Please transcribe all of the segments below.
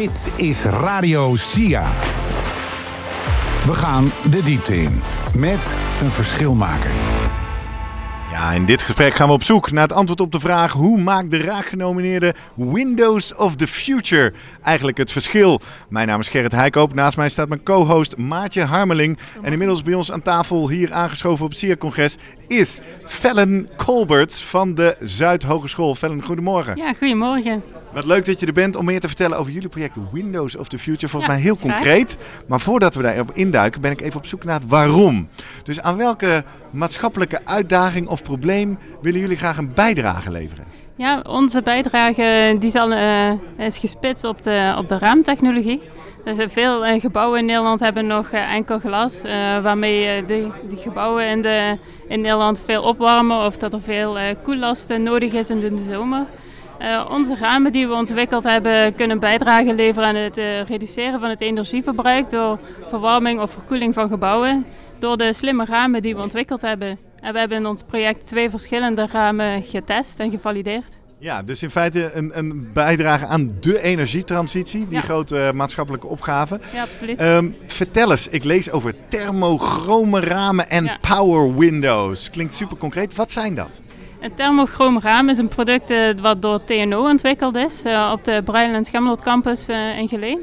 Dit is Radio SIA. We gaan de diepte in met een verschilmaker. Ja, in dit gesprek gaan we op zoek naar het antwoord op de vraag: hoe maakt de raakgenomineerde Windows of the Future eigenlijk het verschil? Mijn naam is Gerrit Heikoop. Naast mij staat mijn co-host Maartje Harmeling. En inmiddels bij ons aan tafel, hier aangeschoven op het SIA-congres, is Fellen Colbert van de Zuidhogeschool. Fellen, goedemorgen. Ja, goedemorgen. Wat leuk dat je er bent om meer te vertellen over jullie project Windows of the Future. Volgens Ja, mij heel graag. concreet. Maar voordat we daarop induiken, ben ik even op zoek naar het waarom. Dus aan welke maatschappelijke uitdaging of probleem willen jullie graag een bijdrage leveren? Ja, onze bijdrage die zal, eh, is gespitst op de, op de raamtechnologie. Dus eh, veel eh, gebouwen in Nederland hebben nog enkel glas, waarmee de, de gebouwen in, de, in Nederland veel opwarmen of dat er veel koellast eh, nodig is in de zomer. Eh, onze ramen die we ontwikkeld hebben kunnen bijdrage leveren aan het eh, reduceren van het energieverbruik door verwarming of verkoeling van gebouwen. Door de slimme ramen die we ontwikkeld hebben. En we hebben in ons project twee verschillende ramen getest en gevalideerd. Ja, dus in feite een, een bijdrage aan de energietransitie, die Ja. grote eh, maatschappelijke opgave. Ja, absoluut. Ehm, vertel eens, ik lees over thermochrome ramen en Ja. power windows. Klinkt super concreet. Wat zijn dat? Een thermochroom raam is een product eh, wat door TNO ontwikkeld is eh, op de Breil en campus eh, in Geleen.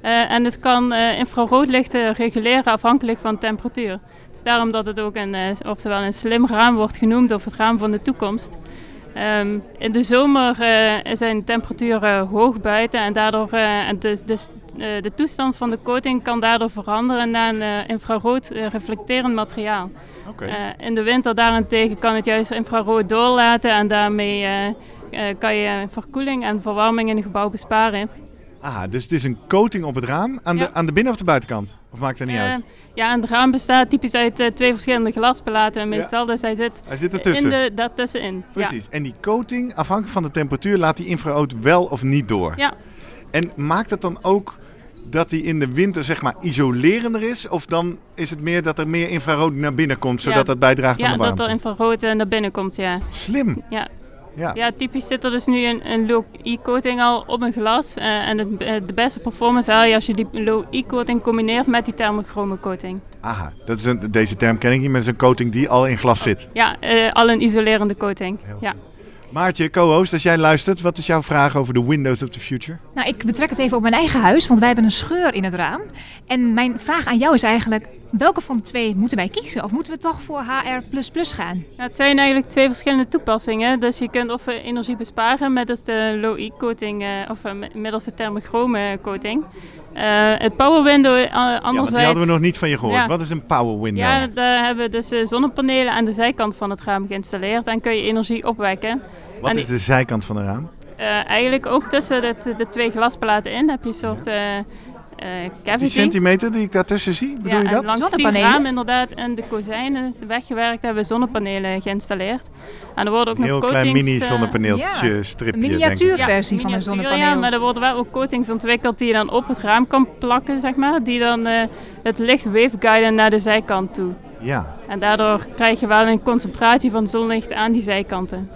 En het kan infraroodlichten reguleren afhankelijk van temperatuur. Dus daarom dat het ook een, oftewel een slim raam wordt genoemd of het raam van de toekomst. Ehm, in de zomer zijn temperaturen hoog buiten en daardoor eh, en de, eh, de toestand van de coating kan daardoor veranderen naar een eh, infrarood eh, reflecterend materiaal. Eh, in de winter daarentegen kan het juist infrarood doorlaten en daarmee kan je verkoeling en verwarming in een gebouw besparen. Aha, dus het is een coating op het raam aan, Ja. de, aan de binnen- of de buitenkant? Of maakt het niet uit? ja, en het raam bestaat typisch uit twee verschillende glasplaten meestal, dus hij zit Hij zit ertussen. in de, daartussenin. Precies. En die coating, afhankelijk van de temperatuur, laat die infrarood wel of niet door. Ja. En maakt het dan ook dat die in de winter zeg maar isolerender is? Of dan is het meer dat er meer infrarood naar binnen komt, zodat Ja. dat bijdraagt Ja, aan de ja warmte? dat er infrarood eh, naar binnen komt, ja. Slim. Ja. Ja. Ja, typisch zit er dus nu een, een low-E-coating al op een glas. eh, en het, eh, de beste performance haal je als je die low-E-coating combineert met die thermochrome coating. Aha, dat is een, deze term ken ik niet, maar het is een coating die al in glas zit. Ja, al een isolerende coating. Heel Ja. Maartje, co-host, als jij luistert, wat is jouw vraag over de Windows of the Future? Nou, ik betrek het even op mijn eigen huis, want wij hebben een scheur in het raam. En mijn vraag aan jou is eigenlijk, welke van de twee moeten wij kiezen? Of moeten we toch voor HR++ gaan? Nou, het zijn eigenlijk twee verschillende toepassingen. Dus je kunt of eh, energie besparen met dus de low-E-coating eh, of eh, met- middels de thermochrome coating. Eh, het power window Ja, want anderzijds... die hadden we nog niet van je gehoord. Ja. Wat is een power window? Ja, daar hebben we dus eh, zonnepanelen aan de zijkant van het raam geïnstalleerd. En kun je energie opwekken. Wat en is de zijkant van een raam? Eigenlijk ook tussen de, de twee glasplaten in heb je een soort eh Die centimeter die ik daartussen zie, bedoel ja, je dat? langs die Zonnepanelen? raam inderdaad en de kozijnen weggewerkt hebben we zonnepanelen geïnstalleerd. En er worden ook Een heel nog klein coatings... eh, mini-zonnepaneeltje, ja. stripje, Een miniatuurversie van een zonnepaneel. Ja, maar er worden wel ook coatings ontwikkeld die je dan op het raam kan plakken, zeg maar. Die dan eh, het licht waveguiden naar de zijkant toe. Ja, En daardoor krijg je wel een concentratie van zonlicht aan die zijkanten.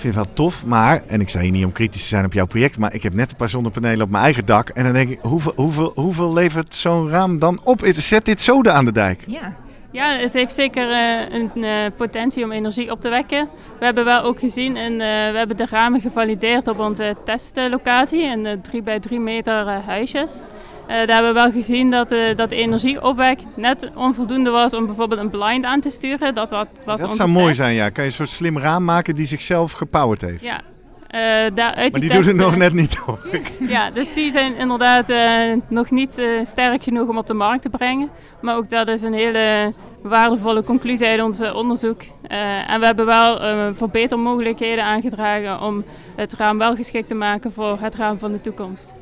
Vind het wel tof, maar, en ik zei hier niet om kritisch te zijn op jouw project, maar ik heb net een paar zonnepanelen op mijn eigen dak. En dan denk ik, hoeveel, hoeveel, hoeveel levert zo'n raam dan op? Zet dit zoden aan de dijk? Ja. Ja, het heeft zeker eh, een eh, potentie om energie op te wekken. We hebben wel ook gezien, en, eh, we hebben de ramen gevalideerd op onze testlocatie in de 3 bij 3 meter huisjes. Eh, daar hebben we wel gezien dat, eh, dat de energieopwek net onvoldoende was om bijvoorbeeld een blind aan te sturen. Dat wat, was Dat zou mooi test. zijn, ja. Kan je een soort slim raam maken die zichzelf gepowerd heeft. Ja. Eh, daar, uit Maar die die doet het nog net niet hoor. Ja, dus die zijn inderdaad eh, nog niet eh, sterk genoeg om op de markt te brengen. Maar ook dat is een hele waardevolle conclusie uit ons eh, onderzoek. Eh, en we hebben wel eh, verbetermogelijkheden aangedragen om het raam wel geschikt te maken voor het raam van de toekomst.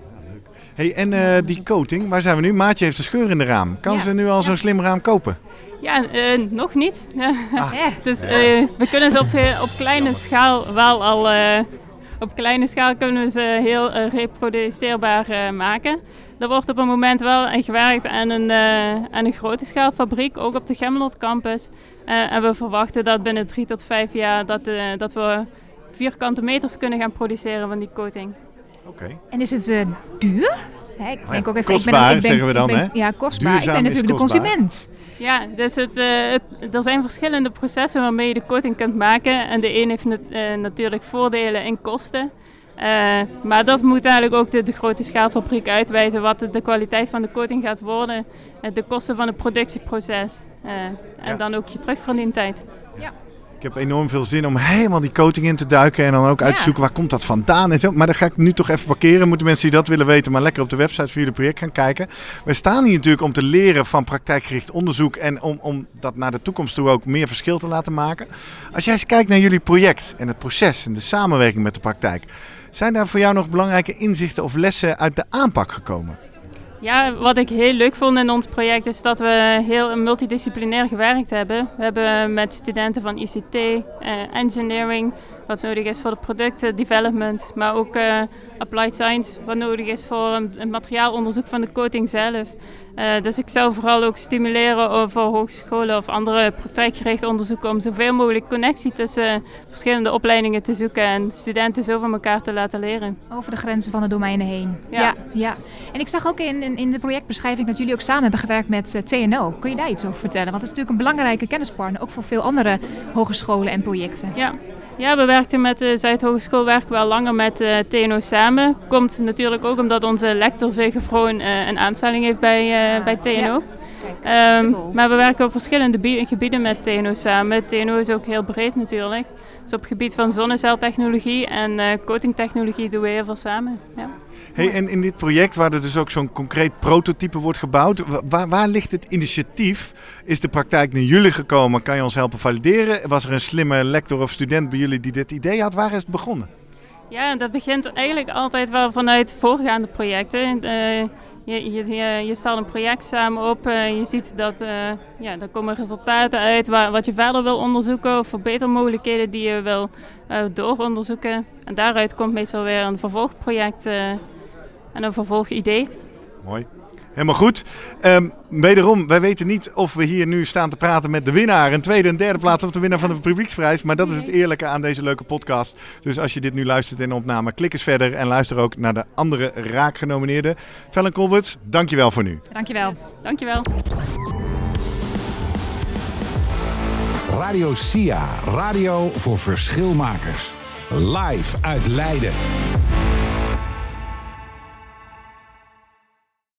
Hey, en eh, die coating, waar zijn we nu? Maatje heeft een scheur in de raam. Kan Ja. ze nu al zo'n slim raam kopen? Ja, eh, nog niet. Ah. Dus eh, we kunnen ze op, op kleine schaal wel al. op kleine schaal kunnen we ze heel reproduceerbaar maken. Er wordt op een moment wel gewerkt aan een, aan een grote schaalfabriek, ook op de Gemmelot campus. En we verwachten dat binnen drie tot vijf jaar dat, dat we vierkante meters kunnen gaan produceren van die coating. Oké. En is het eh, duur? Hè, ik ja, denk ook even, kostbaar, ik ben, ik ben, zeggen we dan, ik ben- hè? Ja, kostbaar. Duurzaam ik ben is natuurlijk de consument. Ja, dus het, eh, het- er zijn verschillende processen waarmee je de coating kunt maken. En de een heeft nat- eh, natuurlijk voordelen en kosten. Eh, maar dat moet eigenlijk ook de, de grote schaalfabriek uitwijzen wat de, de kwaliteit van de coating gaat worden. de kosten van het productieproces. eh, en Ja. dan ook je terugverdientijd. Ik heb enorm veel zin om helemaal die coating in te duiken en dan ook uit te zoeken waar komt dat vandaan en zo. Maar dan ga ik nu toch even parkeren. Moeten mensen die dat willen weten, maar lekker op de website van jullie project gaan kijken. We staan hier natuurlijk om te leren van praktijkgericht onderzoek en om, om dat naar de toekomst toe ook meer verschil te laten maken. Als jij eens kijkt naar jullie project en het proces en de samenwerking met de praktijk, zijn daar voor jou nog belangrijke inzichten of lessen uit de aanpak gekomen? Ja, wat ik heel leuk vond in ons project is dat we heel multidisciplinair gewerkt hebben. We hebben met studenten van ICT, eh, engineering, wat nodig is voor de producten, development, maar ook eh, applied science, wat nodig is voor een, een materiaalonderzoek van de coating zelf. Eh, dus ik zou vooral ook stimuleren voor hogescholen of andere praktijkgericht onderzoeken om zoveel mogelijk connectie tussen verschillende opleidingen te zoeken en studenten zo van elkaar te laten leren. Over de grenzen van de domeinen heen. Ja. Ja, ja. En ik zag ook in, in, in de projectbeschrijving dat jullie ook samen hebben gewerkt met eh, TNO. Kun je daar iets over vertellen? Want dat is natuurlijk een belangrijke kennispartner, ook voor veel andere hogescholen en projecten. Ja. Ja, we werkten met de Zuidhogeschool werken we al langer met eh, TNO samen. Komt natuurlijk ook omdat onze lector Zegefroon eh een aanstelling heeft bij, eh, bij TNO. Kijk, Ehm, maar we werken op verschillende bie- gebieden met TNO samen. TNO is ook heel breed natuurlijk. Dus op het gebied van zonneceltechnologie en eh coatingtechnologie doen we heel veel samen. Ja. Hey, en in dit project, waar er dus ook zo'n concreet prototype wordt gebouwd, wa- waar, waar ligt het initiatief? Is de praktijk naar jullie gekomen? Kan je ons helpen valideren? Was er een slimme lector of student bij jullie die dit idee had? Waar is het begonnen? Ja, dat begint eigenlijk altijd wel vanuit voorgaande projecten. Eh, je, je, je, stelt een project samen op, eh, je ziet dat eh, ja, er komen resultaten uit waar, wat je verder wil onderzoeken of verbetermogelijkheden die je wil dooronderzoeken. En daaruit komt meestal weer een vervolgproject en een vervolgidee. Mooi. Helemaal goed. Ehm, wederom, wij weten niet of we hier nu staan te praten met de winnaar. Een tweede en derde plaats of de winnaar van de publieksprijs. Maar dat is het eerlijke aan deze leuke podcast. Dus als je dit nu luistert in opname, klik eens verder. En luister ook naar de andere raakgenomineerden. Fellen Colberts, dankjewel voor nu. Dankjewel. Dankjewel. Radio SIA, radio voor verschilmakers. Live uit Leiden.